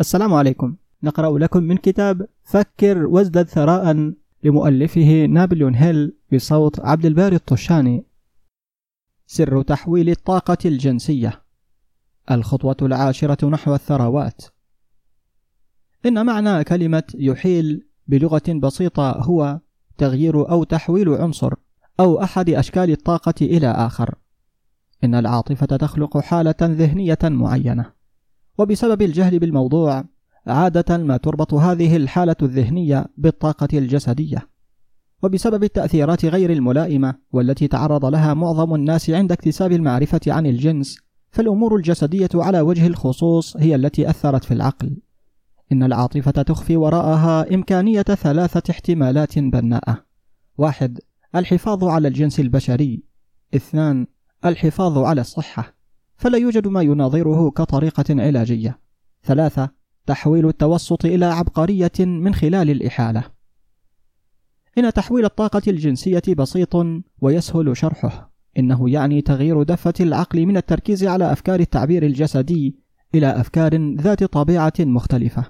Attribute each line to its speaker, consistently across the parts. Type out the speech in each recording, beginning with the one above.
Speaker 1: السلام عليكم. نقرأ لكم من كتاب فكر وازدد ثراء لمؤلفه نابليون هيل بصوت عبد الباري الطشاني. سر تحويل الطاقة الجنسية. الخطوة العاشرة نحو الثروات. إن معنى كلمة يحيل بلغة بسيطة هو تغيير أو تحويل عنصر أو أحد أشكال الطاقة إلى آخر. إن العاطفة تخلق حالة ذهنية معينة. وبسبب الجهل بالموضوع عادة ما تربط هذه الحالة الذهنية بالطاقة الجسدية. وبسبب التأثيرات غير الملائمة والتي تعرض لها معظم الناس عند اكتساب المعرفة عن الجنس فالأمور الجسدية على وجه الخصوص هي التي أثرت في العقل. إن العاطفة تخفي وراءها إمكانية ثلاثة احتمالات بناءة. واحد الحفاظ على الجنس البشري. اثنان الحفاظ على الصحة. فلا يوجد ما يناظره كطريقة علاجية. ثلاثة تحويل التوسط إلى عبقرية من خلال الإحالة. إن تحويل الطاقة الجنسية بسيط ويسهل شرحه. إنه يعني تغيير دفة العقل من التركيز على أفكار التعبير الجسدي إلى أفكار ذات طبيعة مختلفة.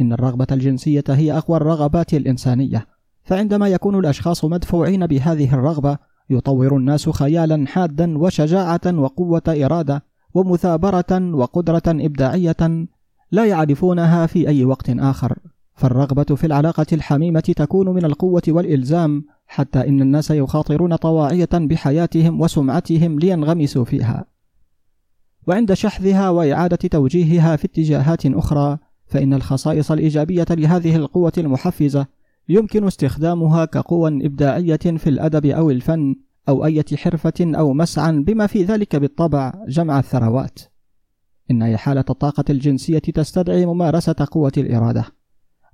Speaker 1: إن الرغبة الجنسية هي أقوى الرغبات الإنسانية. فعندما يكون الأشخاص مدفوعين بهذه الرغبة يطور الناس خيالا حادا وشجاعة وقوة إرادة ومثابرة وقدرة إبداعية لا يعرفونها في أي وقت آخر. فالرغبة في العلاقة الحميمة تكون من القوة والإلزام حتى إن الناس يخاطرون طواعية بحياتهم وسمعتهم لينغمسوا فيها. وعند شحذها وإعادة توجيهها في اتجاهات أخرى فإن الخصائص الإيجابية لهذه القوة المحفزة يمكن استخدامها كقوى إبداعية في الأدب أو الفن أو أي حرفة أو مسعى بما في ذلك بالطبع جمع الثروات. إن حالة الطاقة الجنسية تستدعي ممارسة قوة الإرادة.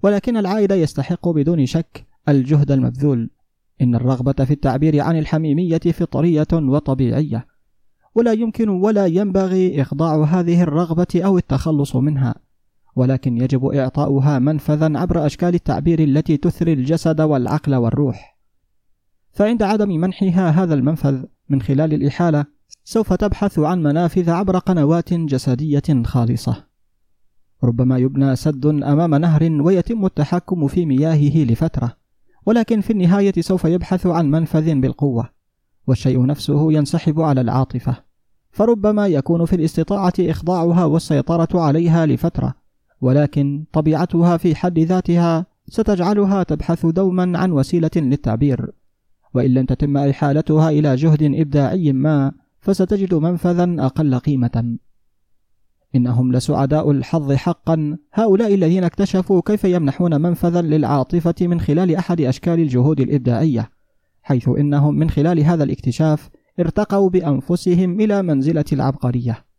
Speaker 1: ولكن العائد يستحق بدون شك الجهد المبذول. إن الرغبة في التعبير عن الحميمية فطرية وطبيعية. ولا يمكن ولا ينبغي إخضاع هذه الرغبة أو التخلص منها. ولكن يجب إعطاؤها منفذا عبر أشكال التعبير التي تثري الجسد والعقل والروح. فعند عدم منحها هذا المنفذ من خلال الإحالة سوف تبحث عن منافذ عبر قنوات جسدية خالصة. ربما يبنى سد أمام نهر ويتم التحكم في مياهه لفترة ولكن في النهاية سوف يبحث عن منفذ بالقوة والشيء نفسه ينسحب على العاطفة. فربما يكون في الاستطاعة إخضاعها والسيطرة عليها لفترة. ولكن طبيعتها في حد ذاتها ستجعلها تبحث دوما عن وسيلة للتعبير. وإن لم تتم إحالتها إلى جهد إبداعي ما فستجد منفذا أقل قيمة. إنهم لسعداء الحظ حقا. هؤلاء الذين اكتشفوا كيف يمنحون منفذا للعاطفة من خلال أحد أشكال الجهود الإبداعية حيث إنهم من خلال هذا الاكتشاف ارتقوا بأنفسهم إلى منزلة العبقرية.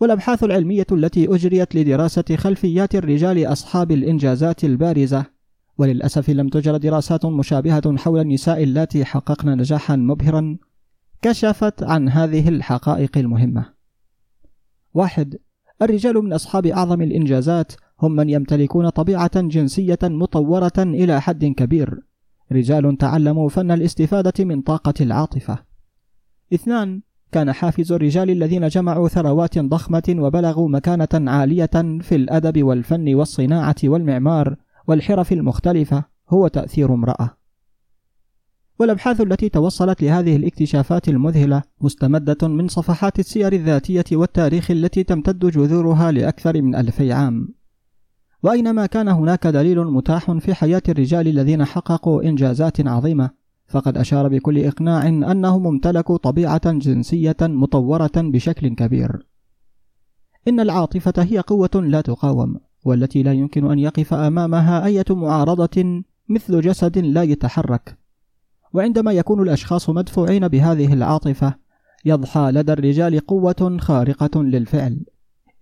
Speaker 1: والأبحاث العلمية التي أجريت لدراسة خلفيات الرجال أصحاب الإنجازات البارزة. وللأسف لم تجر دراسات مشابهة حول النساء اللاتي حققن نجاحا مبهرا كشفت عن هذه الحقائق المهمة. واحد الرجال من أصحاب أعظم الإنجازات هم من يمتلكون طبيعة جنسية مطورة إلى حد كبير. رجال تعلموا فن الاستفادة من طاقة العاطفة. اثنان كان حافز الرجال الذين جمعوا ثروات ضخمة وبلغوا مكانة عالية في الأدب والفن والصناعة والمعمار والحرف المختلفة هو تأثير امرأة. والأبحاث التي توصلت لهذه الاكتشافات المذهلة مستمدة من صفحات السير الذاتية والتاريخ التي تمتد جذورها لأكثر من ألفي عام. وأينما كان هناك دليل متاح في حياة الرجال الذين حققوا إنجازات عظيمة فقد أشار بكل إقناع أنهم امتلكوا طبيعة جنسية مطورة بشكل كبير. إن العاطفة هي قوة لا تقاوم، والتي لا يمكن أن يقف أمامها أية معارضة مثل جسد لا يتحرك. وعندما يكون الأشخاص مدفوعين بهذه العاطفة، يضحى لدى الرجال قوة خارقة للفعل.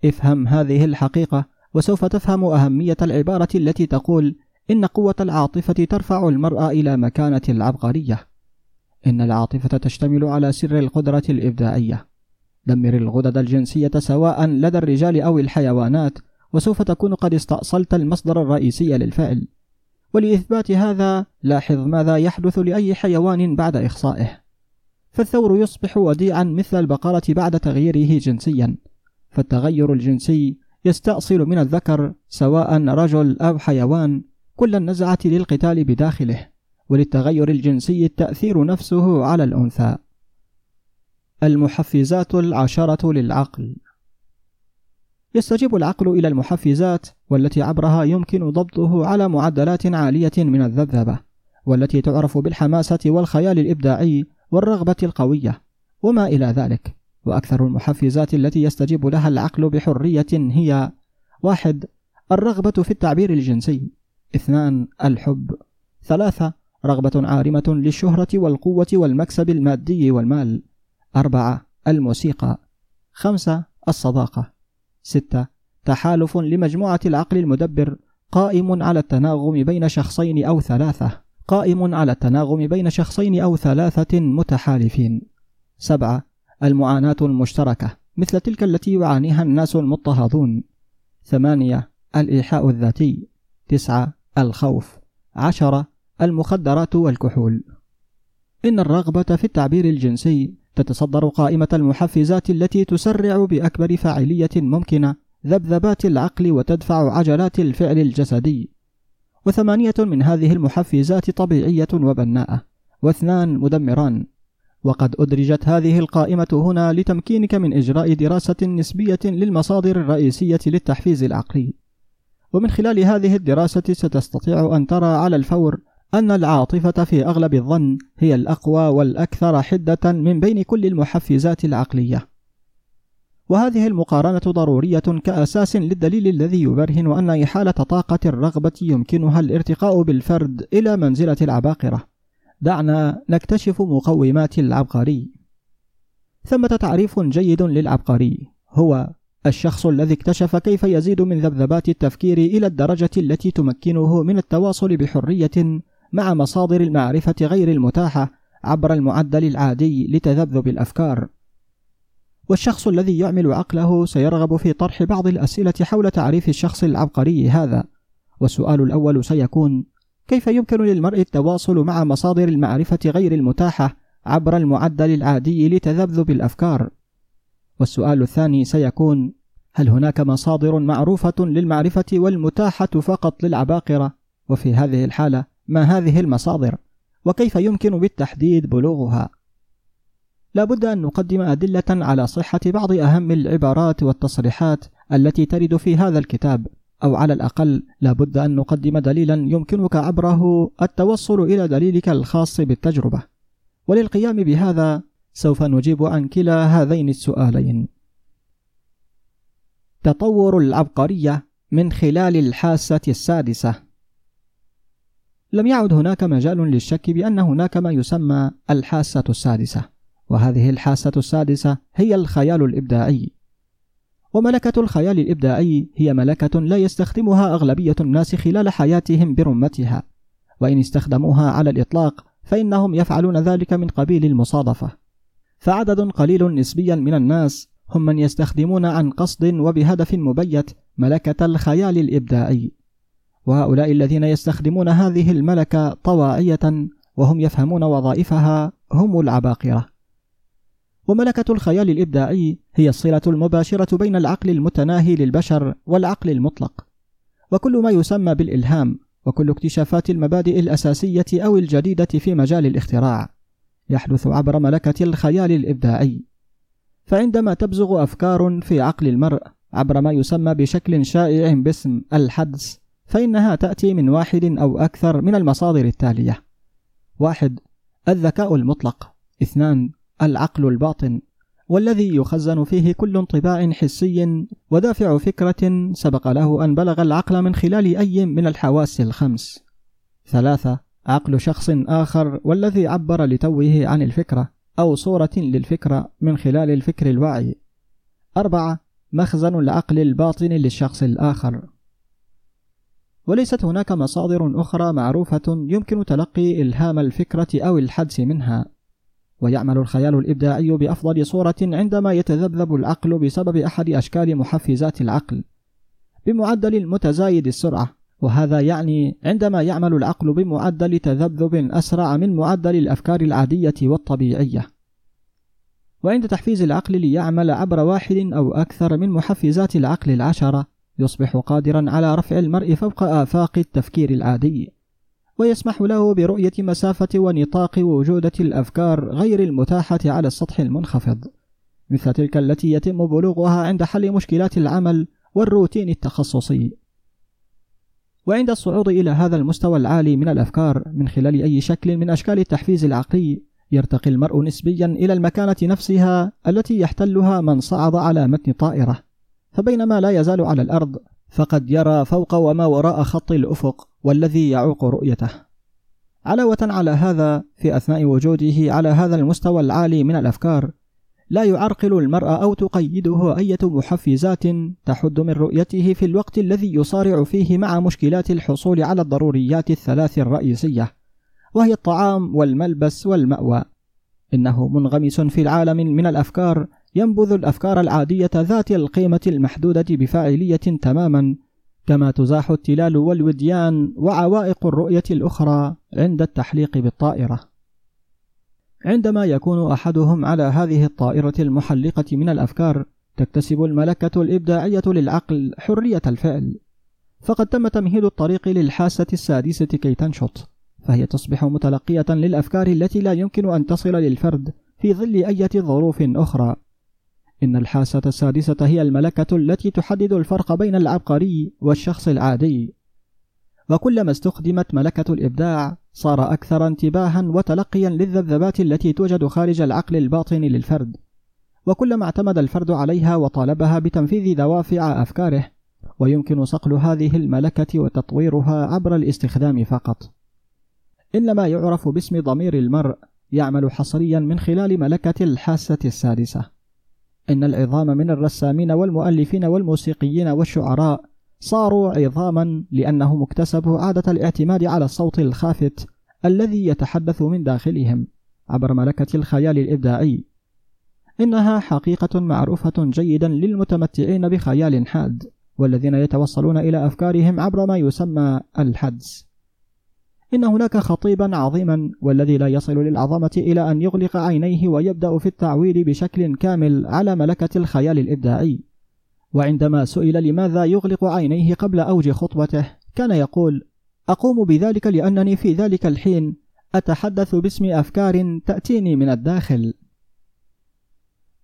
Speaker 1: افهم هذه الحقيقة، وسوف تفهم أهمية العبارة التي تقول: إن قوة العاطفة ترفع المرء إلى مكانة العبقرية. إن العاطفة تشتمل على سر القدرة الإبداعية. دمر الغدد الجنسية سواء لدى الرجال أو الحيوانات، وسوف تكون قد استأصلت المصدر الرئيسي للفعل. ولإثبات هذا لاحظ ماذا يحدث لأي حيوان بعد إخصائه. فالثور يصبح وديعا مثل البقرة بعد تغييره جنسيا. فالتغير الجنسي يستأصل من الذكر سواء رجل أو حيوان كل النزعة للقتال بداخله وللتغير الجنسي التأثير نفسه على الأنثى. المحفزات العشرة للعقل. يستجيب العقل إلى المحفزات والتي عبرها يمكن ضبطه على معدلات عالية من الذبذبة والتي تعرف بالحماسة والخيال الإبداعي والرغبة القوية وما إلى ذلك. وأكثر المحفزات التي يستجيب لها العقل بحرية هي واحد الرغبة في التعبير الجنسي. اثنان الحب. ثلاثة رغبة عارمة للشهرة والقوة والمكسب المادي والمال. أربعة الموسيقى. خمسة الصداقة. ستة تحالف لمجموعة العقل المدبر قائم على التناغم بين شخصين أو ثلاثة. قائم على التناغم بين شخصين أو ثلاثة متحالفين. سبعة المعاناة المشتركة. مثل تلك التي يعانيها الناس المضطهدون. ثمانية الإيحاء الذاتي. تسعة الخوف. عشرة المخدرات والكحول. إن الرغبة في التعبير الجنسي تتصدر قائمة المحفزات التي تسرع بأكبر فاعلية ممكنة ذبذبات العقل وتدفع عجلات الفعل الجسدي. وثمانية من هذه المحفزات طبيعية وبناءة. واثنان مدمران. وقد أدرجت هذه القائمة هنا لتمكينك من إجراء دراسة نسبية للمصادر الرئيسية للتحفيز العقلي. ومن خلال هذه الدراسة ستستطيع أن ترى على الفور أن العاطفة في أغلب الظن هي الأقوى والأكثر حدة من بين كل المحفزات العقلية. وهذه المقارنة ضرورية كأساس للدليل الذي يبرهن أن إحالة طاقة الرغبة يمكنها الارتقاء بالفرد إلى منزلة العباقرة. دعنا نكتشف مقومات العبقري. ثمة تعريف جيد للعبقري هو الشخص الذي اكتشف كيف يزيد من ذبذبات التفكير إلى الدرجة التي تمكنه من التواصل بحرية مع مصادر المعرفة غير المتاحة عبر المعدل العادي لتذبذب الأفكار. والشخص الذي يعمل عقله سيرغب في طرح بعض الأسئلة حول تعريف الشخص العبقري هذا، والسؤال الأول سيكون: كيف يمكن للمرء التواصل مع مصادر المعرفة غير المتاحة عبر المعدل العادي لتذبذب الأفكار؟ والسؤال الثاني سيكون: هل هناك مصادر معروفة للمعرفة والمتاحة فقط للعباقرة؟ وفي هذه الحالة ما هذه المصادر؟ وكيف يمكن بالتحديد بلوغها؟ لا بد أن نقدم أدلة على صحة بعض أهم العبارات والتصريحات التي ترد في هذا الكتاب. أو على الأقل لا بد أن نقدم دليلا يمكنك عبره التوصل إلى دليلك الخاص بالتجربة. وللقيام بهذا سوف نجيب عن كلا هذين السؤالين. تطور العبقرية من خلال الحاسة السادسة. لم يعد هناك مجال للشك بأن هناك ما يسمى الحاسة السادسة وهذه الحاسة السادسة هي الخيال الإبداعي. وملكة الخيال الإبداعي هي ملكة لا يستخدمها أغلبية الناس خلال حياتهم برمتها. وإن استخدموها على الإطلاق فإنهم يفعلون ذلك من قبيل المصادفة. فعدد قليل نسبيا من الناس هم من يستخدمون عن قصد وبهدف مبيت ملكة الخيال الإبداعي. وهؤلاء الذين يستخدمون هذه الملكة طواعية وهم يفهمون وظائفها هم العباقرة. وملكة الخيال الإبداعي هي الصلة المباشرة بين العقل المتناهي للبشر والعقل المطلق. وكل ما يسمى بالإلهام وكل اكتشافات المبادئ الأساسية أو الجديدة في مجال الاختراع يحدث عبر ملكة الخيال الإبداعي. فعندما تبزغ أفكار في عقل المرء عبر ما يسمى بشكل شائع باسم الحدس فإنها تأتي من واحد أو أكثر من المصادر التالية: واحد الذكاء المطلق، اثنان العقل الباطن، والذي يخزن فيه كل انطباع حسي ودافع فكرة سبق له أن بلغ العقل من خلال أي من الحواس الخمس. ثلاثة عقل شخص آخر والذي عبر لتوه عن الفكرة أو صورة للفكرة من خلال الفكر الواعي. أربعة مخزن العقل الباطن للشخص الآخر. وليست هناك مصادر أخرى معروفة يمكن تلقي إلهام الفكرة أو الحدس منها ويعمل الخيال الإبداعي بأفضل صورة عندما يتذبذب العقل بسبب أحد أشكال محفزات العقل بمعدل متزايد السرعة وهذا يعني عندما يعمل العقل بمعدل تذبذب أسرع من معدل الأفكار العادية والطبيعية. وعند تحفيز العقل ليعمل عبر واحد أو أكثر من محفزات العقل العشرة يصبح قادرا على رفع المرء فوق آفاق التفكير العادي. ويسمح له برؤية مسافة ونطاق وجودة الأفكار غير المتاحة على السطح المنخفض. مثل تلك التي يتم بلوغها عند حل مشكلات العمل والروتين التخصصي. وعند الصعود إلى هذا المستوى العالي من الأفكار من خلال أي شكل من أشكال التحفيز العقلي يرتقي المرء نسبيا إلى المكانة نفسها التي يحتلها من صعد على متن طائرة. فبينما لا يزال على الأرض فقد يرى فوق وما وراء خط الأفق والذي يعوق رؤيته. علاوة على هذا في أثناء وجوده على هذا المستوى العالي من الأفكار لا يعرقل المرء أو تقيده أية محفزات تحد من رؤيته في الوقت الذي يصارع فيه مع مشكلات الحصول على الضروريات الثلاث الرئيسية وهي الطعام والملبس والمأوى. إنه منغمس في العالم من الأفكار ينبذ الأفكار العادية ذات القيمة المحدودة بفاعلية تماما كما تزاح التلال والوديان وعوائق الرؤية الأخرى عند التحليق بالطائرة. عندما يكون أحدهم على هذه الطائرة المحلقة من الأفكار تكتسب الملكة الإبداعية للعقل حرية الفعل. فقد تم تمهيد الطريق للحاسة السادسة كي تنشط فهي تصبح متلقية للأفكار التي لا يمكن أن تصل للفرد في ظل أية ظروف أخرى. إن الحاسة السادسة هي الملكة التي تحدد الفرق بين العبقري والشخص العادي. وكلما استخدمت ملكة الإبداع صار أكثر انتباها وتلقيا للذبذبات التي توجد خارج العقل الباطن للفرد. وكلما اعتمد الفرد عليها وطالبها بتنفيذ دوافع أفكاره ويمكن صقل هذه الملكة وتطويرها عبر الاستخدام فقط. إن ما يعرف باسم ضمير المرء يعمل حصريا من خلال ملكة الحاسة السادسة. إن العظام من الرسامين والمؤلفين والموسيقيين والشعراء صاروا عظاما لأنهم اكتسبوا عادة الاعتماد على الصوت الخافت الذي يتحدث من داخلهم عبر ملكة الخيال الإبداعي. إنها حقيقة معروفة جيدا للمتمتعين بخيال حاد والذين يتوصلون إلى أفكارهم عبر ما يسمى الحدس. إن هناك خطيبا عظيما والذي لا يصل للعظمة إلى أن يغلق عينيه ويبدأ في التعويل بشكل كامل على ملكة الخيال الإبداعي. وعندما سئل لماذا يغلق عينيه قبل أوج خطبته كان يقول أقوم بذلك لأنني في ذلك الحين أتحدث باسم أفكار تأتيني من الداخل.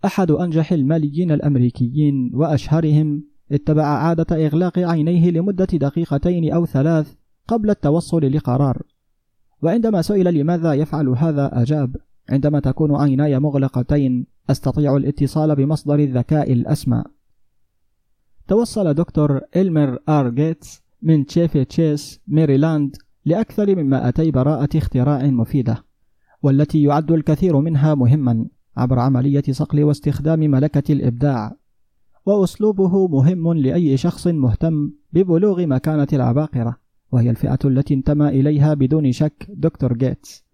Speaker 1: أحد أنجح الماليين الأمريكيين وأشهرهم اتبع عادة إغلاق عينيه لمدة دقيقتين أو ثلاث قبل التوصل لقرار. وعندما سئل لماذا يفعل هذا أجاب عندما تكون عيناي مغلقتين أستطيع الاتصال بمصدر الذكاء الأسمى. توصل دكتور إلمر آر جيتس من تشيفي تشيس ميريلاند لأكثر من 200 براءة اختراع مفيدة والتي يعد الكثير منها مهما عبر عملية صقل واستخدام ملكة الإبداع وأسلوبه مهم لأي شخص مهتم ببلوغ مكانة العباقرة وهي الفئة التي انتمى إليها بدون شك دكتور جيتس.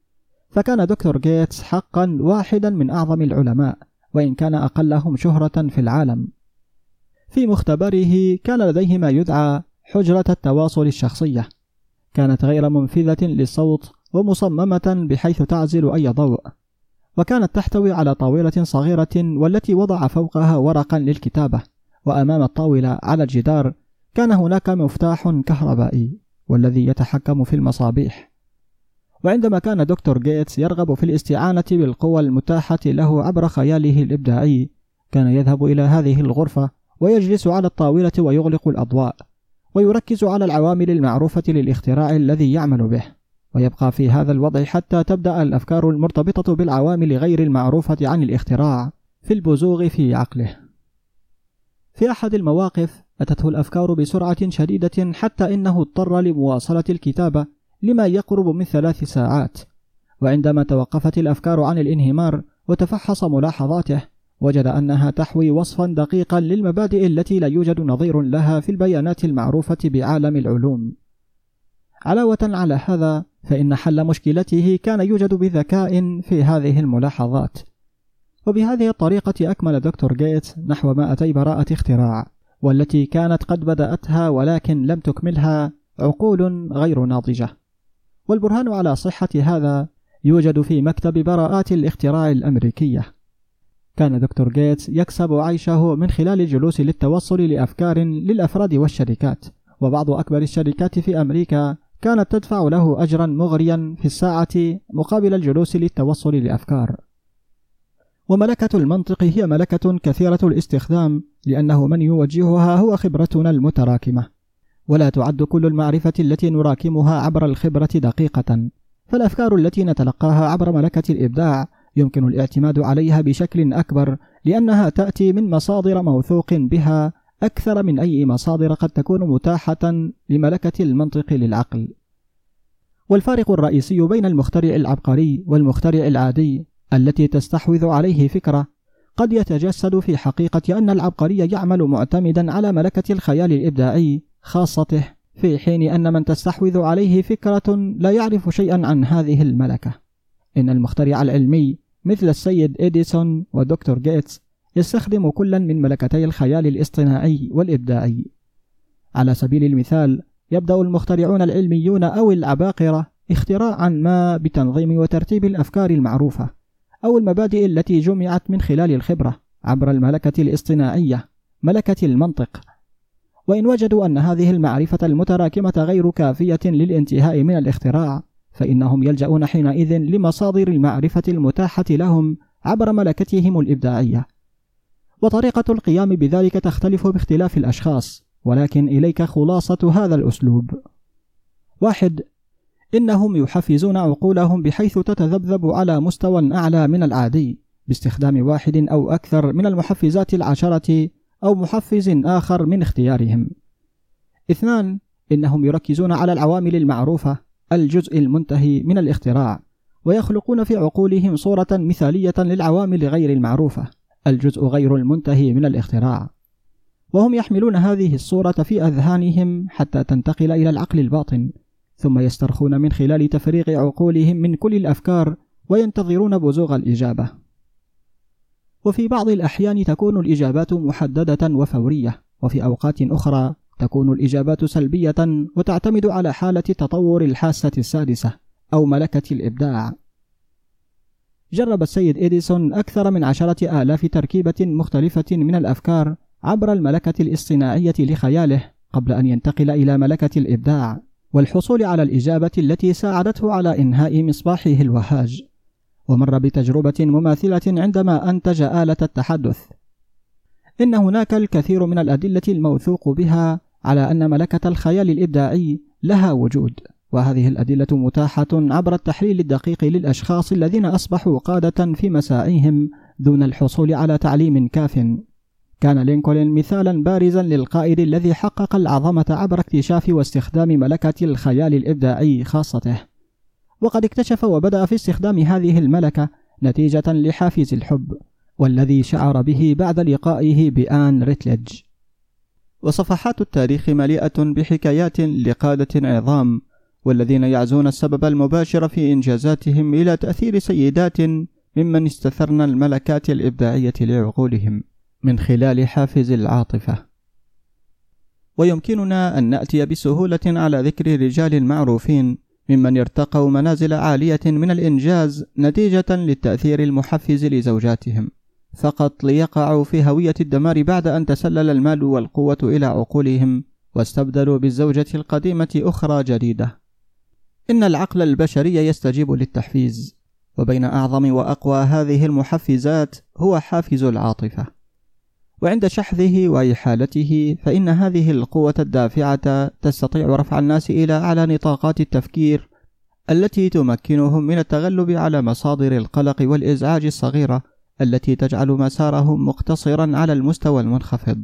Speaker 1: فكان دكتور جيتس حقا واحدا من أعظم العلماء وإن كان أقلهم شهرة في العالم. في مختبره كان لديه ما يدعى حجرة التواصل الشخصية. كانت غير منفذة للصوت ومصممة بحيث تعزل أي ضوء. وكانت تحتوي على طاولة صغيرة والتي وضع فوقها ورقا للكتابة. وأمام الطاولة على الجدار كان هناك مفتاح كهربائي والذي يتحكم في المصابيح. وعندما كان دكتور جيتس يرغب في الاستعانة بالقوى المتاحة له عبر خياله الإبداعي كان يذهب إلى هذه الغرفة ويجلس على الطاولة ويغلق الأضواء ويركز على العوامل المعروفة للاختراع الذي يعمل به. ويبقى في هذا الوضع حتى تبدأ الأفكار المرتبطة بالعوامل غير المعروفة عن الاختراع في البزوغ في عقله. في أحد المواقف أتته الأفكار بسرعة شديدة حتى إنه اضطر لمواصلة الكتابة لما يقرب من ثلاث ساعات. وعندما توقفت الأفكار عن الانهمار وتفحص ملاحظاته وجد أنها تحوي وصفا دقيقا للمبادئ التي لا يوجد نظير لها في البيانات المعروفة بعالم العلوم. علاوة على هذا فإن حل مشكلته كان يوجد بذكاء في هذه الملاحظات. وبهذه الطريقة أكمل دكتور جيتس نحو مائتي براءة اختراع والتي كانت قد بدأتها ولكن لم تكملها عقول غير ناضجة. والبرهان على صحة هذا يوجد في مكتب براءات الاختراع الأمريكية. كان دكتور جيتس يكسب عيشه من خلال الجلوس للتوصل لأفكار للأفراد والشركات. وبعض أكبر الشركات في أمريكا كانت تدفع له أجرا مغريا في الساعة مقابل الجلوس للتوصل لأفكار. وملكة المنطق هي ملكة كثيرة الاستخدام لأنه من يوجهها هو خبرتنا المتراكمة. ولا تعد كل المعرفة التي نراكمها عبر الخبرة دقيقة. فالأفكار التي نتلقاها عبر ملكة الإبداع يمكن الاعتماد عليها بشكل أكبر لأنها تأتي من مصادر موثوق بها أكثر من أي مصادر قد تكون متاحة لملكة المنطق للعقل. والفارق الرئيسي بين المخترع العبقري والمخترع العادي التي تستحوذ عليه فكرة قد يتجسد في حقيقة أن العبقري يعمل معتمدا على ملكة الخيال الإبداعي خاصته في حين أن من تستحوذ عليه فكرة لا يعرف شيئا عن هذه الملكة. إن المخترع العلمي مثل السيد إديسون ودكتور جيتس يستخدم كلا من ملكتي الخيال الاصطناعي والإبداعي. على سبيل المثال، يبدأ المخترعون العلميون أو العباقرة اختراعا ما بتنظيم وترتيب الأفكار المعروفة، أو المبادئ التي جمعت من خلال الخبرة عبر الملكة الاصطناعية، ملكة المنطق. وإن وجدوا أن هذه المعرفة المتراكمة غير كافية للانتهاء من الاختراع، فإنهم يلجؤون حينئذ لمصادر المعرفة المتاحة لهم عبر ملكتهم الإبداعية. وطريقة القيام بذلك تختلف باختلاف الأشخاص، ولكن إليك خلاصة هذا الأسلوب. واحد إنهم يحفزون عقولهم بحيث تتذبذب على مستوى أعلى من العادي باستخدام واحد أو أكثر من المحفزات العشرة أو محفز آخر من اختيارهم. اثنان إنهم يركزون على العوامل المعروفة الجزء المنتهي من الاختراع ويخلقون في عقولهم صورة مثالية للعوامل غير المعروفة. الجزء غير المنتهي من الاختراع. وهم يحملون هذه الصورة في أذهانهم حتى تنتقل إلى العقل الباطن ثم يسترخون من خلال تفريغ عقولهم من كل الأفكار وينتظرون بزوغ الإجابة. وفي بعض الأحيان تكون الإجابات محددة وفورية وفي أوقات أخرى تكون الإجابات سلبية وتعتمد على حالة تطور الحاسة السادسة أو ملكة الإبداع. جرب السيد إديسون أكثر من عشرة آلاف تركيبة مختلفة من الأفكار عبر الملكة الاصطناعية لخياله قبل أن ينتقل إلى ملكة الإبداع والحصول على الإجابة التي ساعدته على إنهاء مصباحه الوهاج. ومر بتجربة مماثلة عندما أنتج آلة التحدث. إن هناك الكثير من الأدلة الموثوق بها على أن ملكة الخيال الإبداعي لها وجود. وهذه الأدلة متاحة عبر التحليل الدقيق للأشخاص الذين أصبحوا قادة في مساعيهم دون الحصول على تعليم كاف. كان لينكولن مثالا بارزا للقائد الذي حقق العظمة عبر اكتشاف واستخدام ملكة الخيال الإبداعي خاصته. وقد اكتشف وبدأ في استخدام هذه الملكة نتيجة لحافز الحب والذي شعر به بعد لقائه بآن ريتليدج. وصفحات التاريخ مليئة بحكايات لقادة عظام والذين يعزون السبب المباشر في إنجازاتهم إلى تأثير سيدات ممن استثرن الملكات الإبداعية لعقولهم من خلال حافز العاطفة. ويمكننا أن نأتي بسهولة على ذكر رجال معروفين ممن ارتقوا منازل عالية من الإنجاز نتيجة للتأثير المحفز لزوجاتهم. فقط ليقعوا في هوية الدمار بعد أن تسلل المال والقوة إلى عقولهم واستبدلوا بالزوجة القديمة أخرى جديدة. إن العقل البشري يستجيب للتحفيز، وبين أعظم وأقوى هذه المحفزات هو حافز العاطفة. وعند شحذه وإحالته فإن هذه القوة الدافعة تستطيع رفع الناس إلى أعلى نطاقات التفكير التي تمكنهم من التغلب على مصادر القلق والإزعاج الصغيرة التي تجعل مسارهم مقتصرا على المستوى المنخفض.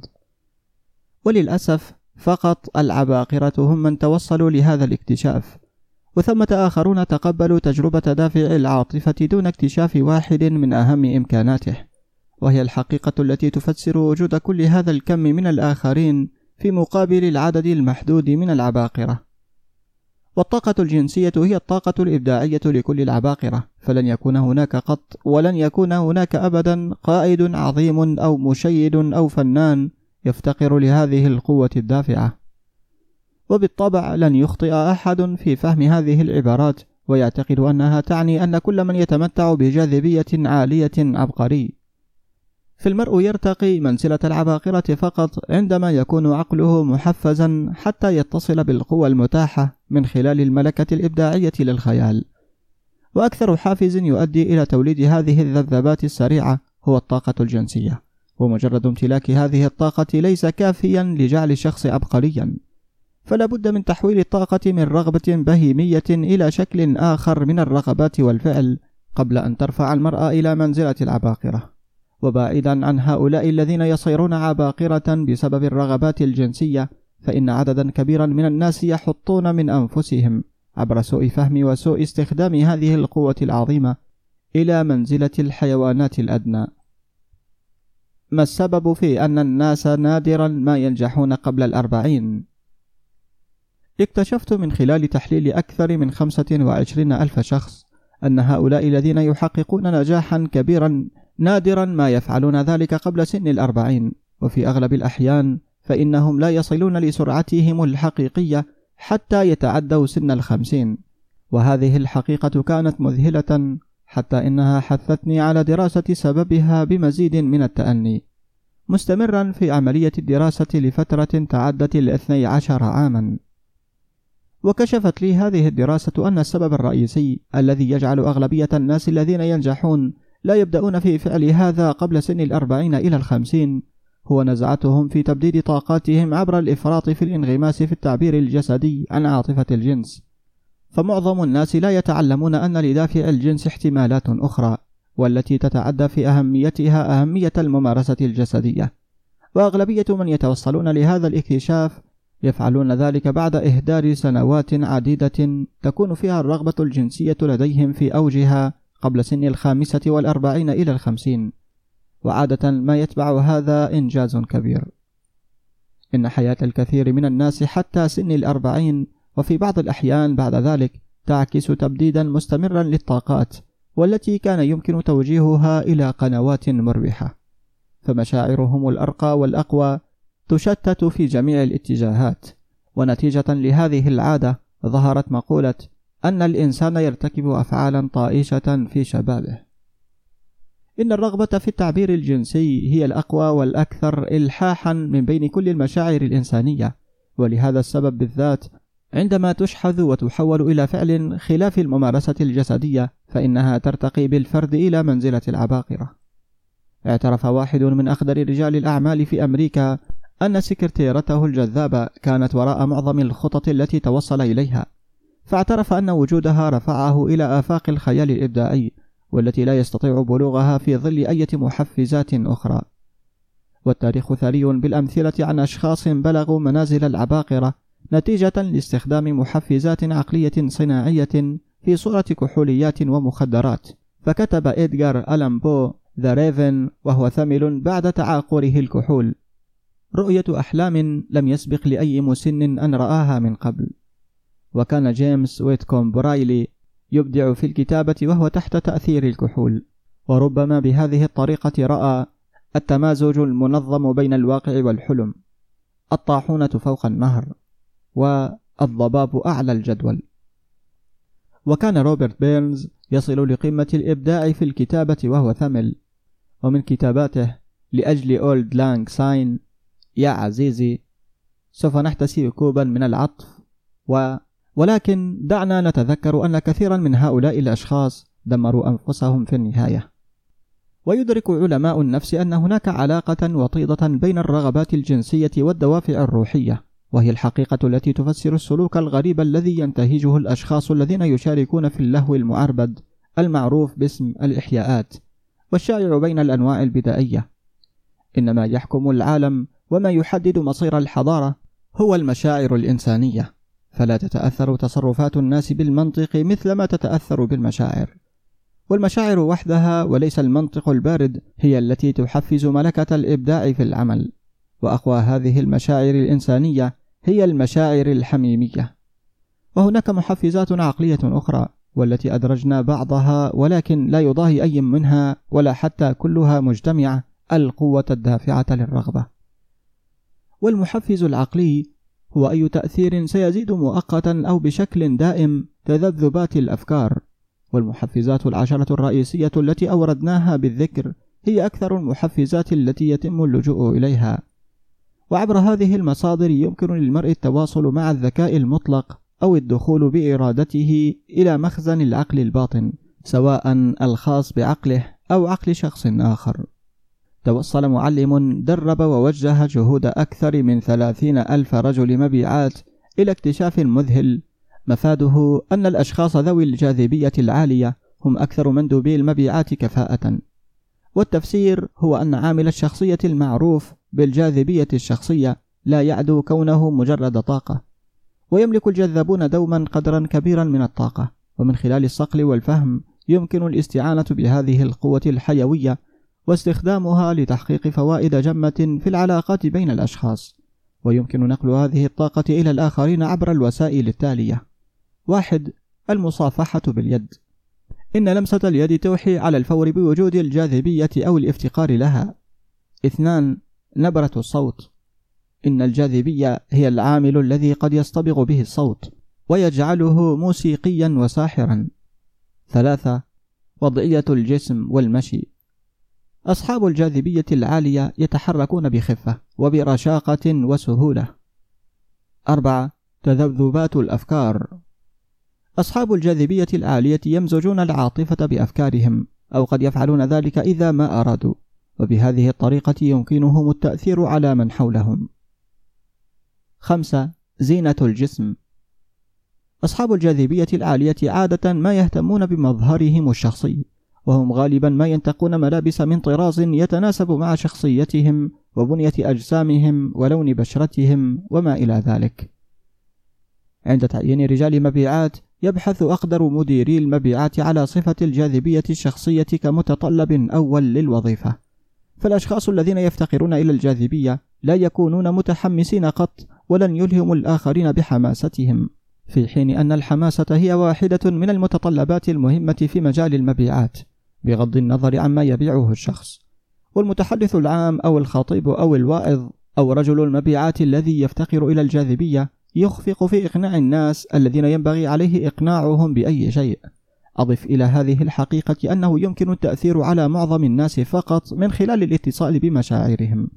Speaker 1: وللأسف فقط العباقرة هم من توصلوا لهذا الاكتشاف. وثمة آخرون تقبلوا تجربة دافع العاطفة دون اكتشاف واحد من أهم إمكاناته. وهي الحقيقة التي تفسر وجود كل هذا الكم من الآخرين في مقابل العدد المحدود من العباقرة. والطاقة الجنسية هي الطاقة الإبداعية لكل العباقرة، فلن يكون هناك قط ولن يكون هناك أبدا قائد عظيم أو مشيد أو فنان يفتقر لهذه القوة الدافعة. وبالطبع لن يخطئ أحد في فهم هذه العبارات ويعتقد أنها تعني أن كل من يتمتع بجاذبية عالية عبقري. فالمرء يرتقي منزلة العباقرة فقط عندما يكون عقله محفزا حتى يتصل بالقوى المتاحة من خلال الملكة الإبداعية للخيال. وأكثر حافز يؤدي إلى توليد هذه الذبذبات السريعة هو الطاقة الجنسية ومجرد امتلاك هذه الطاقة ليس كافيا لجعل الشخص عبقريا فلا بد من تحويل الطاقة من رغبة بهيمية إلى شكل آخر من الرغبات والفعل قبل أن ترفع المرأة إلى منزلة العباقرة. وبعيدا عن هؤلاء الذين يصيرون عباقرة بسبب الرغبات الجنسية فإن عددا كبيرا من الناس يحطون من أنفسهم عبر سوء فهم وسوء استخدام هذه القوة العظيمة إلى منزلة الحيوانات الأدنى. ما السبب في أن الناس نادرا ما ينجحون قبل الأربعين؟ اكتشفت من خلال تحليل أكثر من خمسة وعشرين ألف شخص أن هؤلاء الذين يحققون نجاحا كبيرا نادرا ما يفعلون ذلك قبل سن الأربعين وفي أغلب الأحيان فإنهم لا يصلون لسرعتهم الحقيقية حتى يتعدوا سن الخمسين. وهذه الحقيقة كانت مذهلة حتى إنها حثتني على دراسة سببها بمزيد من التأني. مستمرا في عملية الدراسة لفترة تعدت الاثني عشر عاما. وكشفت لي هذه الدراسة أن السبب الرئيسي الذي يجعل أغلبية الناس الذين ينجحون لا يبدأون في فعل هذا قبل سن الأربعين إلى الخمسين هو نزعتهم في تبديد طاقاتهم عبر الإفراط في الانغماس في التعبير الجسدي عن عاطفة الجنس. فمعظم الناس لا يتعلمون أن لدافع الجنس احتمالات أخرى والتي تتعدى في أهميتها أهمية الممارسة الجسدية. وأغلبية من يتوصلون لهذا الاكتشاف يفعلون ذلك بعد إهدار سنوات عديدة تكون فيها الرغبة الجنسية لديهم في أوجها قبل سن الخامسة والأربعين إلى الخمسين. وعادة ما يتبع هذا إنجاز كبير. إن حياة الكثير من الناس حتى سن الأربعين وفي بعض الأحيان بعد ذلك تعكس تبديدا مستمرا للطاقات والتي كان يمكن توجيهها إلى قنوات مربحة. فمشاعرهم الأرقى والأقوى تشتت في جميع الاتجاهات ونتيجة لهذه العادة ظهرت مقولة أن الإنسان يرتكب أفعالا طائشة في شبابه. إن الرغبة في التعبير الجنسي هي الأقوى والأكثر إلحاحا من بين كل المشاعر الإنسانية ولهذا السبب بالذات عندما تشحذ وتحول إلى فعل خلاف الممارسة الجسدية فإنها ترتقي بالفرد إلى منزلة العباقرة. اعترف واحد من أخدر رجال الأعمال في أمريكا أن سكرتيرته الجذابة كانت وراء معظم الخطط التي توصل إليها فاعترف أن وجودها رفعه إلى آفاق الخيال الإبداعي والتي لا يستطيع بلوغها في ظل أي محفزات أخرى. والتاريخ ثري بالأمثلة عن أشخاص بلغوا منازل العباقرة نتيجة لاستخدام محفزات عقلية صناعية في صورة كحوليات ومخدرات. فكتب إدغار ألان بو The Raven وهو ثمل بعد تعاقره الكحول. رؤية أحلام لم يسبق لأي إنسان أن رآها من قبل. وكان جيمس ويتكوم رايلي يبدع في الكتابة وهو تحت تأثير الكحول. وربما بهذه الطريقة رأى التمازج المنظم بين الواقع والحلم. الطاحونة فوق النهر والضباب أعلى الجدول. وكان روبرت بيرنز يصل لقمة الإبداع في الكتابة وهو ثمل. ومن كتاباته لأجل Auld Lang Syne يا عزيزي سوف نحتسي كوبا من العطف و ولكن دعنا نتذكر أن كثيرا من هؤلاء الأشخاص دمروا أنفسهم في النهاية. ويدرك علماء النفس أن هناك علاقة وطيدة بين الرغبات الجنسية والدوافع الروحية وهي الحقيقة التي تفسر السلوك الغريب الذي ينتهجه الأشخاص الذين يشاركون في اللهو المعربد المعروف باسم الإحياءات والشائع بين الأنواع البدائية. إنما يحكم العالم وما يحدد مصير الحضارة هو المشاعر الإنسانية. فلا تتأثر تصرفات الناس بالمنطق مثلما تتأثر بالمشاعر. والمشاعر وحدها وليس المنطق البارد هي التي تحفز ملكة الإبداع في العمل. وأقوى هذه المشاعر الإنسانية هي المشاعر الحميمية. وهناك محفزات عقلية أخرى والتي أدرجنا بعضها ولكن لا يضاهي أي منها ولا حتى كلها مجتمعة القوة الدافعة للرغبة. والمحفز العقلي هو أي تأثير سيزيد مؤقتا أو بشكل دائم تذبذبات الأفكار. والمحفزات العشرة الرئيسية التي أوردناها بالذكر هي أكثر المحفزات التي يتم اللجوء إليها. وعبر هذه المصادر يمكن للمرء التواصل مع الذكاء المطلق أو الدخول بإرادته إلى مخزن العقل الباطن سواء الخاص بعقله أو عقل شخص آخر. توصل معلم درب ووجه جهود أكثر من ثلاثين ألف رجل مبيعات إلى اكتشاف مذهل. مفاده أن الأشخاص ذوي الجاذبية العالية هم أكثر مندوبي المبيعات كفاءة. والتفسير هو أن عامل الشخصية المعروف بالجاذبية الشخصية لا يعدو كونه مجرد طاقة ويملك الجذابون دوما قدرا كبيرا من الطاقة. ومن خلال الصقل والفهم يمكن الاستعانة بهذه القوة الحيوية واستخدامها لتحقيق فوائد جمة في العلاقات بين الأشخاص. ويمكن نقل هذه الطاقة إلى الآخرين عبر الوسائل التالية. واحد المصافحة باليد. إن لمسة اليد توحي على الفور بوجود الجاذبية أو الافتقار لها. اثنان نبرة الصوت. إن الجاذبية هي العامل الذي قد يصطبغ به الصوت ويجعله موسيقيا وساحرا. ثلاثة وضعية الجسم والمشي. أصحاب الجاذبية العالية يتحركون بخفة وبرشاقة وسهولة. أربعة تذبذبات الأفكار. أصحاب الجاذبية العالية يمزجون العاطفة بأفكارهم أو قد يفعلون ذلك إذا ما أرادوا وبهذه الطريقة يمكنهم التأثير على من حولهم. خمسة زينة الجسم. أصحاب الجاذبية العالية عادة ما يهتمون بمظهرهم الشخصي وهم غالبا ما ينتقون ملابس من طراز يتناسب مع شخصيتهم وبنية أجسامهم ولون بشرتهم وما إلى ذلك. عند تعيين رجال مبيعات يبحث أقدر مديري المبيعات على صفة الجاذبية الشخصية كمتطلب أول للوظيفة. فالأشخاص الذين يفتقرون إلى الجاذبية لا يكونون متحمسين قط ولن يلهموا الآخرين بحماستهم في حين أن الحماسة هي واحدة من المتطلبات المهمة في مجال المبيعات. بغض النظر عما يبيعه الشخص. والمتحدث العام أو الخطيب أو الواعظ أو رجل المبيعات الذي يفتقر إلى الجاذبية يخفق في إقناع الناس الذين ينبغي عليه إقناعهم بأي شيء. أضف إلى هذه الحقيقة أنه يمكن التأثير على معظم الناس فقط من خلال الاتصال بمشاعرهم.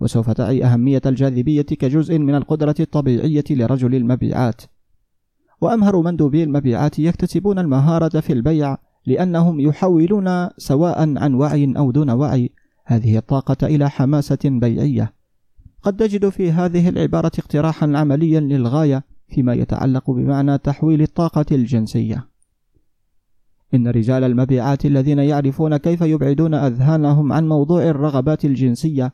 Speaker 1: وسوف تعي أهمية الجاذبية كجزء من القدرة الطبيعية لرجل المبيعات. وأمهر مندوبي المبيعات يكتسبون المهارة في البيع لأنهم يحولون سواء عن وعي أو دون وعي هذه الطاقة إلى حماسة بيعية. قد تجد في هذه العبارة اقتراحا عمليا للغاية فيما يتعلق بمعنى تحويل الطاقة الجنسية. إن رجال المبيعات الذين يعرفون كيف يبعدون أذهانهم عن موضوع الرغبات الجنسية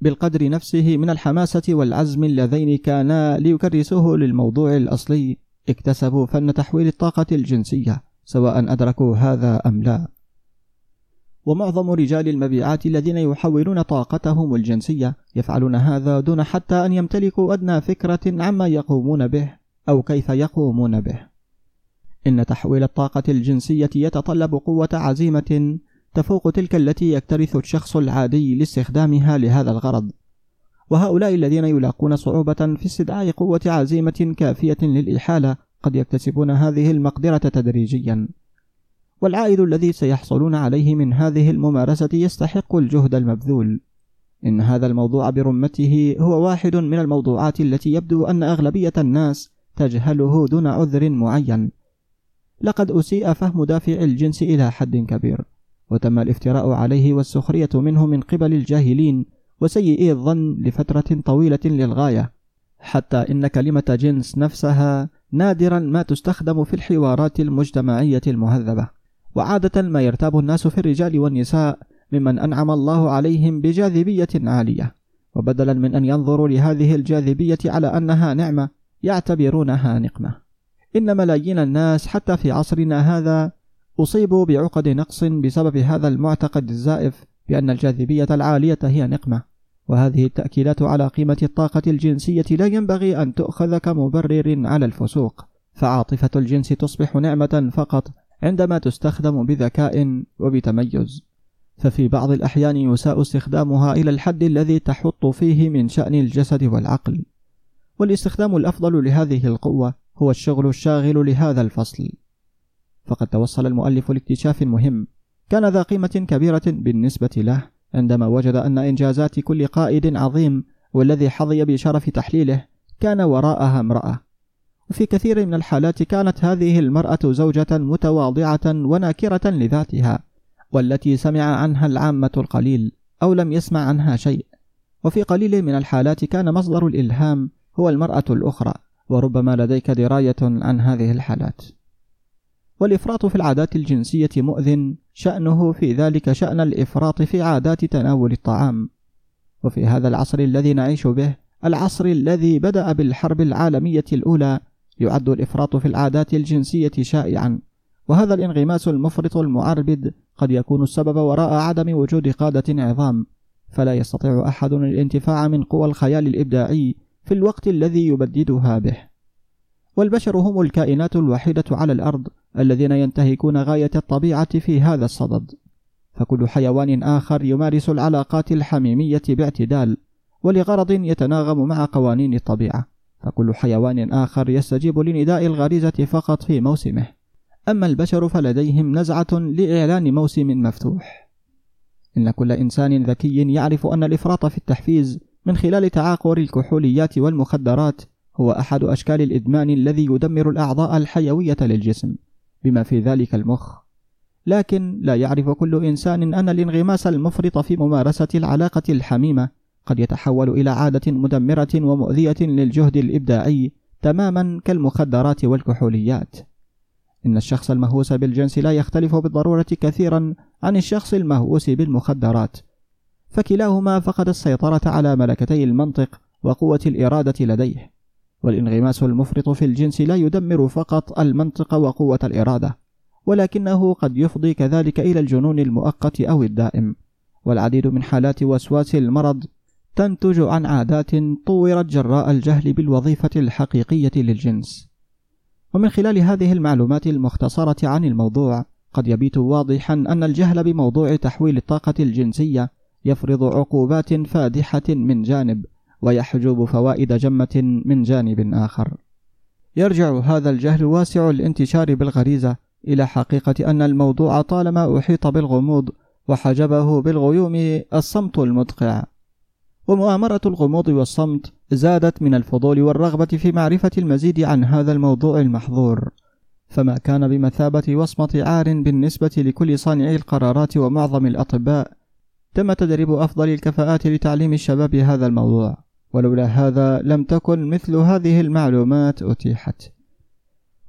Speaker 1: بالقدر نفسه من الحماسة والعزم اللذين كانا ليكرسوه للموضوع الأصلي اكتسبوا فن تحويل الطاقة الجنسية. سواء أدركوا هذا أم لا. ومعظم رجال المبيعات الذين يحولون طاقتهم الجنسية يفعلون هذا دون حتى أن يمتلكوا أدنى فكرة عما يقومون به أو كيف يقومون به. إن تحويل الطاقة الجنسية يتطلب قوة عزيمة تفوق تلك التي يكترث الشخص العادي لاستخدامها لهذا الغرض. وهؤلاء الذين يلاقون صعوبة في استدعاء قوة عزيمة كافية للإحالة قد يكتسبون هذه المقدرة تدريجيا. والعائد الذي سيحصلون عليه من هذه الممارسة يستحق الجهد المبذول. إن هذا الموضوع برمته هو واحد من الموضوعات التي يبدو أن أغلبية الناس تجهله دون عذر معين. لقد أسيء فهم دافع الجنس إلى حد كبير وتم الافتراء عليه والسخرية منه من قبل الجاهلين وسيئي الظن لفترة طويلة للغاية. حتى إن كلمة جنس نفسها نادرا ما تستخدم في الحوارات المجتمعية المهذبة. وعادة ما يرتاب الناس في الرجال والنساء ممن أنعم الله عليهم بجاذبية عالية. وبدلا من أن ينظروا لهذه الجاذبية على أنها نعمة يعتبرونها نقمة. إن ملايين الناس حتى في عصرنا هذا أصيبوا بعقد نقص بسبب هذا المعتقد الزائف بأن الجاذبية العالية هي نقمة. وهذه التأكيدات على قيمة الطاقة الجنسية لا ينبغي أن تؤخذ كمبرر على الفسوق. فعاطفة الجنس تصبح نعمة فقط عندما تستخدم بذكاء وبتميز. ففي بعض الأحيان يساء استخدامها إلى الحد الذي تحط فيه من شأن الجسد والعقل. والاستخدام الأفضل لهذه القوة هو الشغل الشاغل لهذا الفصل. فقد توصل المؤلف لاكتشاف مهم. كان ذا قيمة كبيرة بالنسبة له. عندما وجد أن إنجازات كل قائد عظيم والذي حظي بشرف تحليله كان وراءها امرأة. وفي كثير من الحالات كانت هذه المرأة زوجة متواضعة وناكرة لذاتها والتي سمع عنها العامة القليل أو لم يسمع عنها شيء. وفي قليل من الحالات كان مصدر الإلهام هو المرأة الأخرى وربما لديك دراية عن هذه الحالات. والإفراط في العادات الجنسية مؤذن شأنه في ذلك شأن الإفراط في عادات تناول الطعام. وفي هذا العصر الذي نعيش به العصر الذي بدأ بالحرب العالمية الأولى يعد الإفراط في العادات الجنسية شائعا. وهذا الانغماس المفرط المعربد قد يكون السبب وراء عدم وجود قادة عظام. فلا يستطيع أحد الانتفاع من قوى الخيال الإبداعي في الوقت الذي يبددها به. والبشر هم الكائنات الوحيدة على الأرض الذين ينتهكون غاية الطبيعة في هذا الصدد. فكل حيوان آخر يمارس العلاقات الحميمية باعتدال ولغرض يتناغم مع قوانين الطبيعة. فكل حيوان آخر يستجيب لنداء الغريزة فقط في موسمه. أما البشر فلديهم نزعة لإعلان موسم مفتوح. إن كل إنسان ذكي يعرف أن الإفراط في التحفيز من خلال تعاقر الكحوليات والمخدرات هو أحد أشكال الإدمان الذي يدمر الأعضاء الحيوية للجسم بما في ذلك المخ. لكن لا يعرف كل إنسان أن الانغماس المفرط في ممارسة العلاقة الحميمة قد يتحول إلى عادة مدمرة ومؤذية للجهد الإبداعي تماما كالمخدرات والكحوليات. إن الشخص المهووس بالجنس لا يختلف بالضرورة كثيرا عن الشخص المهووس بالمخدرات. فكلاهما فقد السيطرة على ملكتي المنطق وقوة الإرادة لديه. والانغماس المفرط في الجنس لا يدمر فقط المنطق وقوة الإرادة ولكنه قد يفضي كذلك إلى الجنون المؤقت أو الدائم. والعديد من حالات وسواس المرض تنتج عن عادات طورت جراء الجهل بالوظيفة الحقيقية للجنس. ومن خلال هذه المعلومات المختصرة عن الموضوع قد يبيت واضحا أن الجهل بموضوع تحويل الطاقة الجنسية يفرض عقوبات فادحة من جانب ويحجب فوائد جمة من جانب آخر. يرجع هذا الجهل واسع الانتشار بالغريزة إلى حقيقة أن الموضوع طالما أحيط بالغموض وحجبه بالغيوم الصمت المدقع. ومؤامرة الغموض والصمت زادت من الفضول والرغبة في معرفة المزيد عن هذا الموضوع المحظور. فما كان بمثابة وصمة عار بالنسبة لكل صانعي القرارات ومعظم الأطباء تم تدريب أفضل الكفاءات لتعليم الشباب هذا الموضوع. ولولا هذا لم تكن مثل هذه المعلومات أتيحت.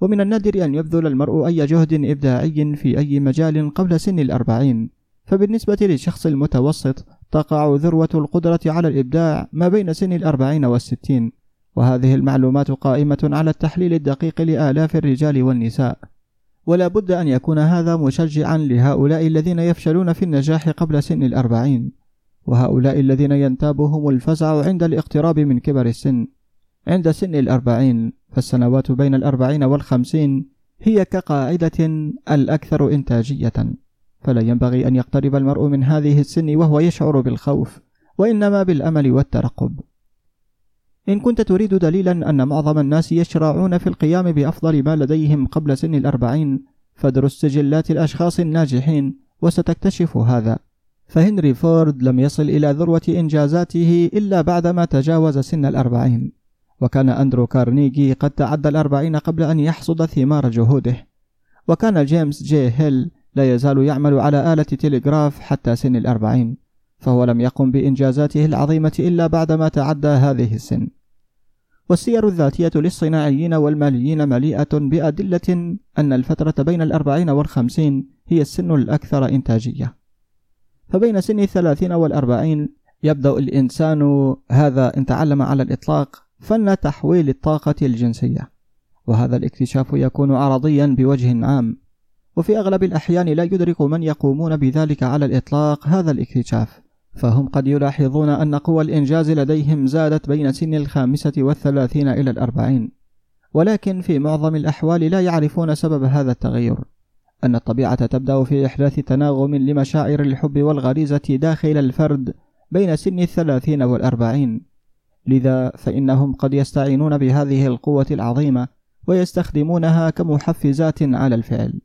Speaker 1: ومن النادر أن يبذل المرء أي جهد إبداعي في أي مجال قبل سن الأربعين فبالنسبة للشخص المتوسط تقع ذروة القدرة على الإبداع ما بين سن الأربعين والستين وهذه المعلومات قائمة على التحليل الدقيق لآلاف الرجال والنساء. ولا بد أن يكون هذا مشجعا لهؤلاء الذين يفشلون في النجاح قبل سن الأربعين. وهؤلاء الذين ينتابهم الفزع عند الاقتراب من كبر السن. عند سن الأربعين فالسنوات بين الأربعين والخمسين هي كقاعدة الأكثر إنتاجية. فلا ينبغي أن يقترب المرء من هذه السن وهو يشعر بالخوف وإنما بالأمل والترقب. إن كنت تريد دليلا أن معظم الناس يشرعون في القيام بأفضل ما لديهم قبل سن الأربعين فادرس سجلات الأشخاص الناجحين وستكتشف هذا. فهنري فورد لم يصل إلى ذروة إنجازاته إلا بعدما تجاوز سن الأربعين وكان أندرو كارنيجي قد تعدى الأربعين قبل أن يحصد ثمار جهوده. وكان جيمس جي هيل لا يزال يعمل على آلة تلغراف حتى سن الأربعين فهو لم يقم بإنجازاته العظيمة إلا بعدما تعدى هذه السن. والسير الذاتية للصناعيين والماليين مليئة بأدلة أن الفترة بين الأربعين والخمسين هي السن الأكثر إنتاجية. فبين سن الثلاثين والأربعين يبدأ الإنسان هذا إن تعلم على الإطلاق فن تحويل الطاقة الجنسية. وهذا الاكتشاف يكون عرضيا بوجه عام. وفي أغلب الأحيان لا يدرك من يقومون بذلك على الإطلاق هذا الاكتشاف. فهم قد يلاحظون أن قوى الإنجاز لديهم زادت بين سن الخامسة والثلاثين إلى الأربعين. ولكن في معظم الأحوال لا يعرفون سبب هذا التغير. أن الطبيعة تبدأ في إحداث تناغم لمشاعر الحب والغريزة داخل الفرد بين سن الثلاثين والأربعين. لذا فإنهم قد يستعينون بهذه القوة العظيمة ويستخدمونها كمحفزات على الفعل.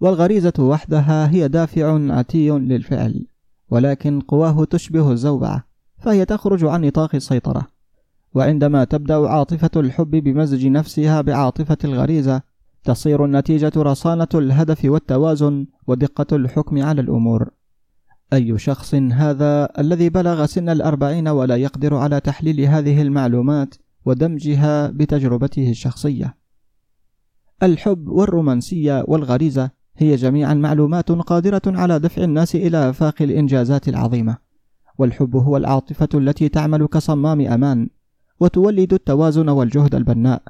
Speaker 1: والغريزة وحدها هي دافع عتي للفعل ولكن قواه تشبه الزوبعة فهي تخرج عن نطاق السيطرة. وعندما تبدأ عاطفة الحب بمزج نفسها بعاطفة الغريزة تصير النتيجة رصانة الهدف والتوازن ودقة الحكم على الأمور. أي شخص هذا الذي بلغ سن الأربعين ولا يقدر على تحليل هذه المعلومات ودمجها بتجربته الشخصية. الحب والرومانسية والغريزة هي جميعا معلومات قادرة على دفع الناس إلى آفاق الإنجازات العظيمة. والحب هو العاطفة التي تعمل كصمام أمان وتولد التوازن والجهد البناء.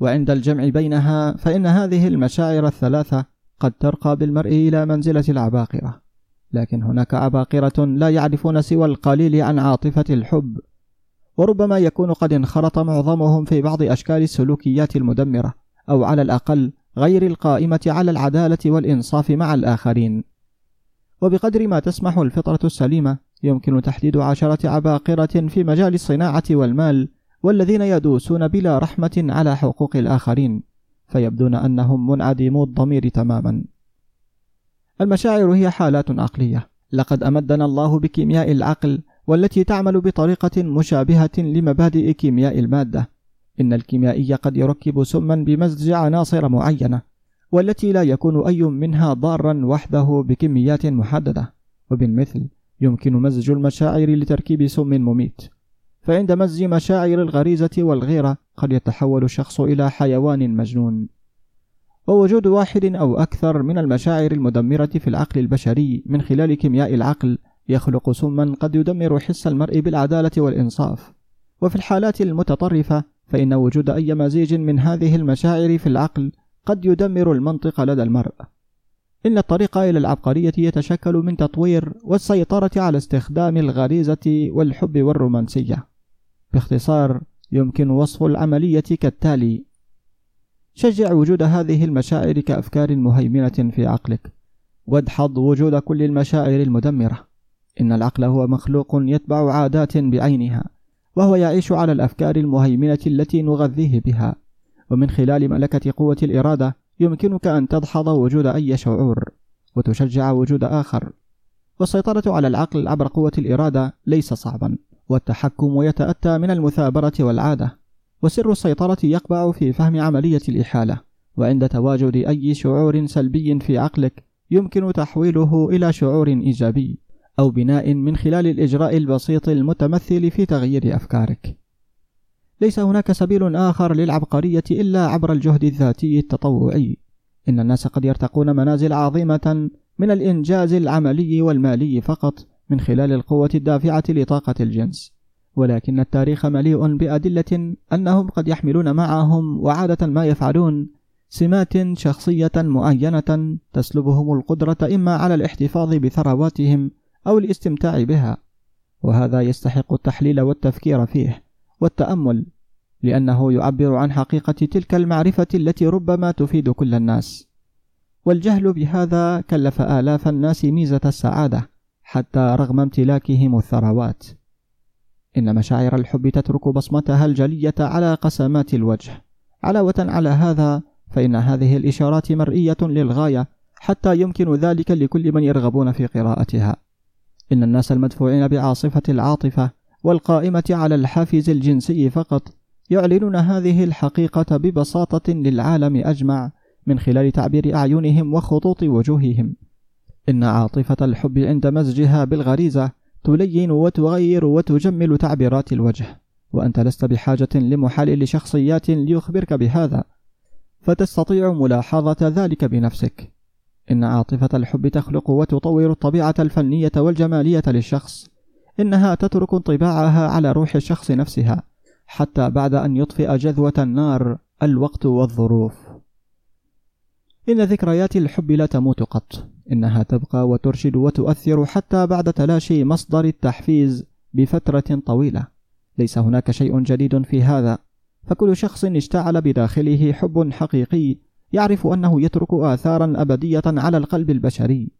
Speaker 1: وعند الجمع بينها فإن هذه المشاعر الثلاثة قد ترقى بالمرء إلى منزلة العباقرة. لكن هناك عباقرة لا يعرفون سوى القليل عن عاطفة الحب وربما يكون قد انخرط معظمهم في بعض أشكال السلوكيات المدمرة أو على الأقل غير القائمة على العدالة والإنصاف مع الآخرين. وبقدر ما تسمح الفطرة السليمة يمكن تحديد عشرة عباقرة في مجال الصناعة والمال والذين يدوسون بلا رحمة على حقوق الآخرين فيبدون أنهم منعدمو الضمير تماما. المشاعر هي حالات عقلية. لقد أمدنا الله بكيمياء العقل والتي تعمل بطريقة مشابهة لمبادئ كيمياء المادة. إن الكيميائي قد يركب سما بمزج عناصر معينة والتي لا يكون أي منها ضارا وحده بكميات محددة. وبالمثل يمكن مزج المشاعر لتركيب سم مميت. فعند مزج مشاعر الغريزة والغيرة قد يتحول الشخص إلى حيوان مجنون. ووجود واحد أو أكثر من المشاعر المدمرة في العقل البشري من خلال كيمياء العقل يخلق سما قد يدمر حس المرء بالعدالة والإنصاف. وفي الحالات المتطرفة فإن وجود أي مزيج من هذه المشاعر في العقل قد يدمر المنطق لدى المرء. إن الطريق إلى العبقرية يتشكل من تطوير والسيطرة على استخدام الغريزة والحب والرومانسية. باختصار يمكن وصف العملية كالتالي. شجع وجود هذه المشاعر كأفكار مهيمنة في عقلك. وادحض وجود كل المشاعر المدمرة. إن العقل هو مخلوق يتبع عادات بعينها وهو يعيش على الأفكار المهيمنة التي نغذيه بها. ومن خلال ملكة قوة الإرادة يمكنك أن تدحض وجود أي شعور وتشجع وجود آخر. والسيطرة على العقل عبر قوة الإرادة ليس صعبا. والتحكم يتأتى من المثابرة والعادة وسر السيطرة يقبع في فهم عملية الإحالة وعند تواجد أي شعور سلبي في عقلك يمكن تحويله إلى شعور إيجابي أو بناء من خلال الإجراء البسيط المتمثل في تغيير أفكارك. ليس هناك سبيل آخر للعبقرية إلا عبر الجهد الذاتي التطوعي. إن الناس قد يرتقون منازل عظيمة من الإنجاز العملي والمالي فقط من خلال القوة الدافعة لطاقة الجنس. ولكن التاريخ مليء بأدلة أنهم قد يحملون معهم وعادة ما يفعلون سمات شخصية معينة تسلبهم القدرة إما على الاحتفاظ بثرواتهم أو الاستمتاع بها. وهذا يستحق التحليل والتفكير فيه والتأمل لأنه يعبر عن حقيقة تلك المعرفة التي ربما تفيد كل الناس. والجهل بهذا كلف آلاف الناس ميزة السعادة. حتى رغم امتلاكهم الثروات. إن مشاعر الحب تترك بصمتها الجلية على قسمات الوجه. علاوة على هذا فإن هذه الإشارات مرئية للغاية حتى يمكن ذلك لكل من يرغبون في قراءتها. إن الناس المدفوعين بعاصفة العاطفة والقائمة على الحافز الجنسي فقط يعلنون هذه الحقيقة ببساطة للعالم أجمع من خلال تعبير أعينهم وخطوط وجوههم. إن عاطفة الحب عند مزجها بالغريزة تلين وتغير وتجمل تعبيرات الوجه، وأنت لست بحاجة لمحلل شخصيات ليخبرك بهذا، فتستطيع ملاحظة ذلك بنفسك. إن عاطفة الحب تخلق وتطور الطبيعة الفنية والجمالية للشخص إنها تترك انطباعها على روح الشخص نفسها حتى بعد أن يطفئ جذوة النار الوقت والظروف إن ذكريات الحب لا تموت قط إنها تبقى وترشد وتؤثر حتى بعد تلاشي مصدر التحفيز بفترة طويلة. ليس هناك شيء جديد في هذا. فكل شخص اشتعل بداخله حب حقيقي يعرف أنه يترك آثارا أبدية على القلب البشري.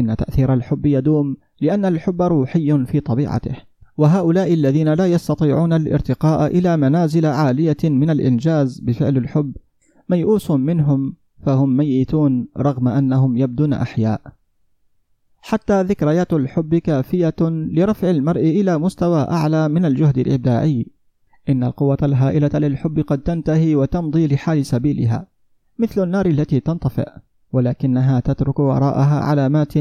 Speaker 1: إن تأثير الحب يدوم لأن الحب روحي في طبيعته. وهؤلاء الذين لا يستطيعون الارتقاء إلى منازل عالية من الإنجاز بفعل الحب ميؤوس منهم فهم ميتون رغم أنهم يبدون أحياء. حتى ذكريات الحب كافية لرفع المرء إلى مستوى أعلى من الجهد الإبداعي. إن القوة الهائلة للحب قد تنتهي وتمضي لحال سبيلها مثل النار التي تنطفئ ولكنها تترك وراءها علامات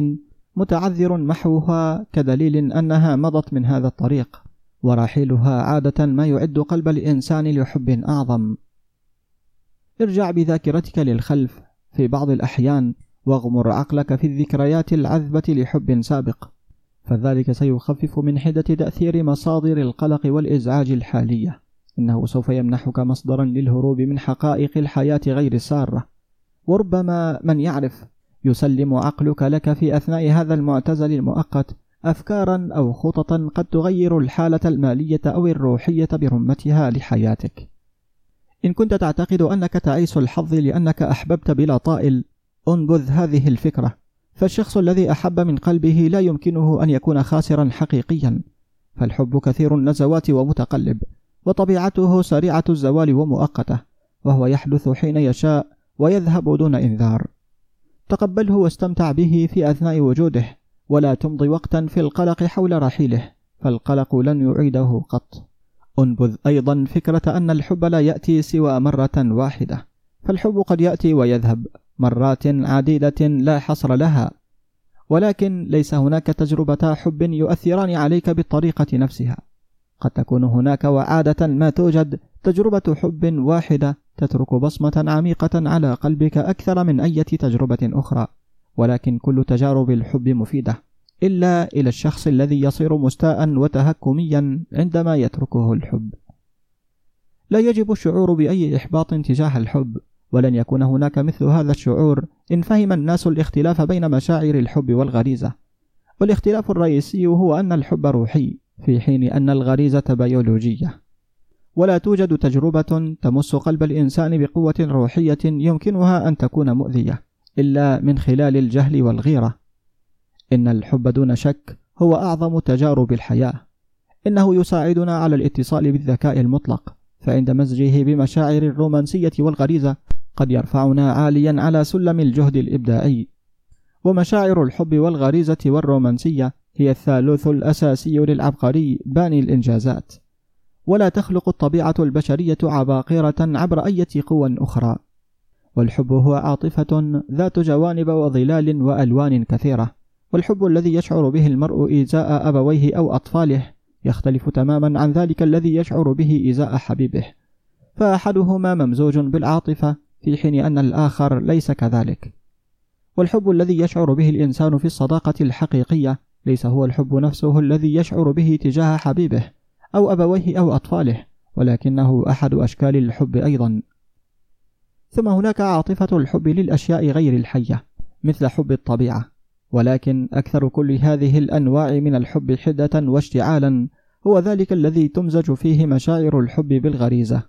Speaker 1: متعذر محوها كدليل أنها مضت من هذا الطريق. ورحيلها عادة ما يعد قلب الإنسان لحب أعظم. ارجع بذاكرتك للخلف في بعض الأحيان واغمر عقلك في الذكريات العذبة لحب سابق فذلك سيخفف من حدة تأثير مصادر القلق والإزعاج الحالية. إنه سوف يمنحك مصدرا للهروب من حقائق الحياة غير السارة وربما من يعرف يسلم عقلك لك في أثناء هذا المعتزل المؤقت أفكارا أو خططا قد تغير الحالة المالية أو الروحية برمتها لحياتك. إن كنت تعتقد أنك تعيس الحظ لأنك أحببت بلا طائل انبذ هذه الفكرة. فالشخص الذي أحب من قلبه لا يمكنه أن يكون خاسرا حقيقيا. فالحب كثير النزوات ومتقلب وطبيعته سريعة الزوال ومؤقتة وهو يحدث حين يشاء ويذهب دون إنذار. تقبله واستمتع به في أثناء وجوده ولا تمضي وقتا في القلق حول رحيله فالقلق لن يعيده قط. انبذ أيضا فكرة أن الحب لا يأتي سوى مرة واحدة فالحب قد يأتي ويذهب مرات عديدة لا حصر لها. ولكن ليس هناك تجربة حب يؤثران عليك بالطريقة نفسها. قد تكون هناك وعادة ما توجد تجربة حب واحدة تترك بصمة عميقة على قلبك أكثر من أي تجربة أخرى. ولكن كل تجارب الحب مفيدة. إلا إلى الشخص الذي يصير مستاء وتهكميا عندما يتركه الحب. لا يجب الشعور بأي إحباط تجاه الحب ولن يكون هناك مثل هذا الشعور إن فهم الناس الاختلاف بين مشاعر الحب والغريزة. والاختلاف الرئيسي هو أن الحب روحي في حين أن الغريزة بيولوجية. ولا توجد تجربة تمس قلب الإنسان بقوة روحية يمكنها أن تكون مؤذية إلا من خلال الجهل والغيرة. إن الحب دون شك هو أعظم تجارب الحياة. إنه يساعدنا على الاتصال بالذكاء المطلق فعند مزجه بمشاعر الرومانسية والغريزة قد يرفعنا عاليا على سلم الجهد الإبداعي. ومشاعر الحب والغريزة والرومانسية هي الثالوث الأساسي للعبقري باني الإنجازات. ولا تخلق الطبيعة البشرية عباقرة عبر أي قوى أخرى. والحب هو عاطفة ذات جوانب وظلال وألوان كثيرة. والحب الذي يشعر به المرء إزاء أبويه أو أطفاله يختلف تماما عن ذلك الذي يشعر به إزاء حبيبه. فأحدهما ممزوج بالعاطفة في حين أن الآخر ليس كذلك. والحب الذي يشعر به الإنسان في الصداقة الحقيقية ليس هو الحب نفسه الذي يشعر به تجاه حبيبه أو أبويه أو أطفاله ولكنه أحد أشكال الحب أيضا. ثم هناك عاطفة الحب للأشياء غير الحية مثل حب الطبيعة. ولكن أكثر كل هذه الأنواع من الحب حدة واشتعالا هو ذلك الذي تمزج فيه مشاعر الحب بالغريزة.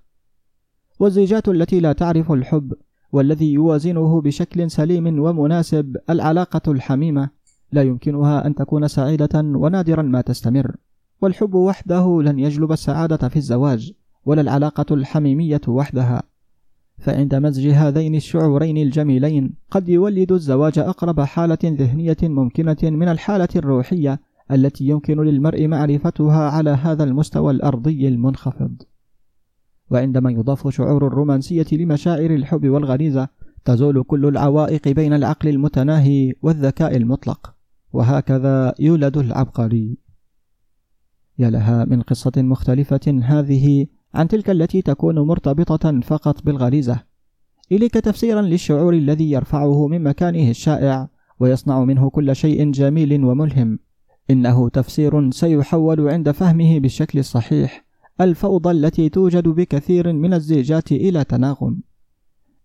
Speaker 1: والزيجات التي لا تعرف الحب والذي يوازنه بشكل سليم ومناسب العلاقة الحميمة لا يمكنها أن تكون سعيدة ونادرا ما تستمر. والحب وحده لن يجلب السعادة في الزواج ولا العلاقة الحميمية وحدها. فعند مزج هذين الشعورين الجميلين قد يولد الزواج أقرب حالة ذهنية ممكنة من الحالة الروحية التي يمكن للمرء معرفتها على هذا المستوى الأرضي المنخفض. وعندما يضاف شعور الرومانسية لمشاعر الحب والغريزة تزول كل العوائق بين العقل المتناهي والذكاء المطلق وهكذا يولد العبقري. يا لها من قصة مختلفة هذه عن تلك التي تكون مرتبطة فقط بالغريزة. إليك تفسيرا للشعور الذي يرفعه من مكانه الشائع ويصنع منه كل شيء جميل وملهم. إنه تفسير سيحول عند فهمه بالشكل الصحيح الفوضى التي توجد بكثير من الزيجات إلى تناغم.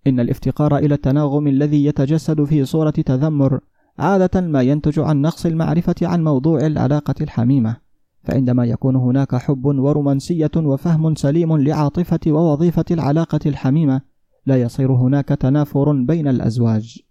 Speaker 1: إن الافتقار إلى التناغم الذي يتجسد في صورة تذمر عادة ما ينتج عن نقص المعرفة عن موضوع العلاقة الحميمة. فعندما يكون هناك حب ورومانسية وفهم سليم لعاطفة ووظيفة العلاقة الحميمة لا يصير هناك تنافر بين الأزواج.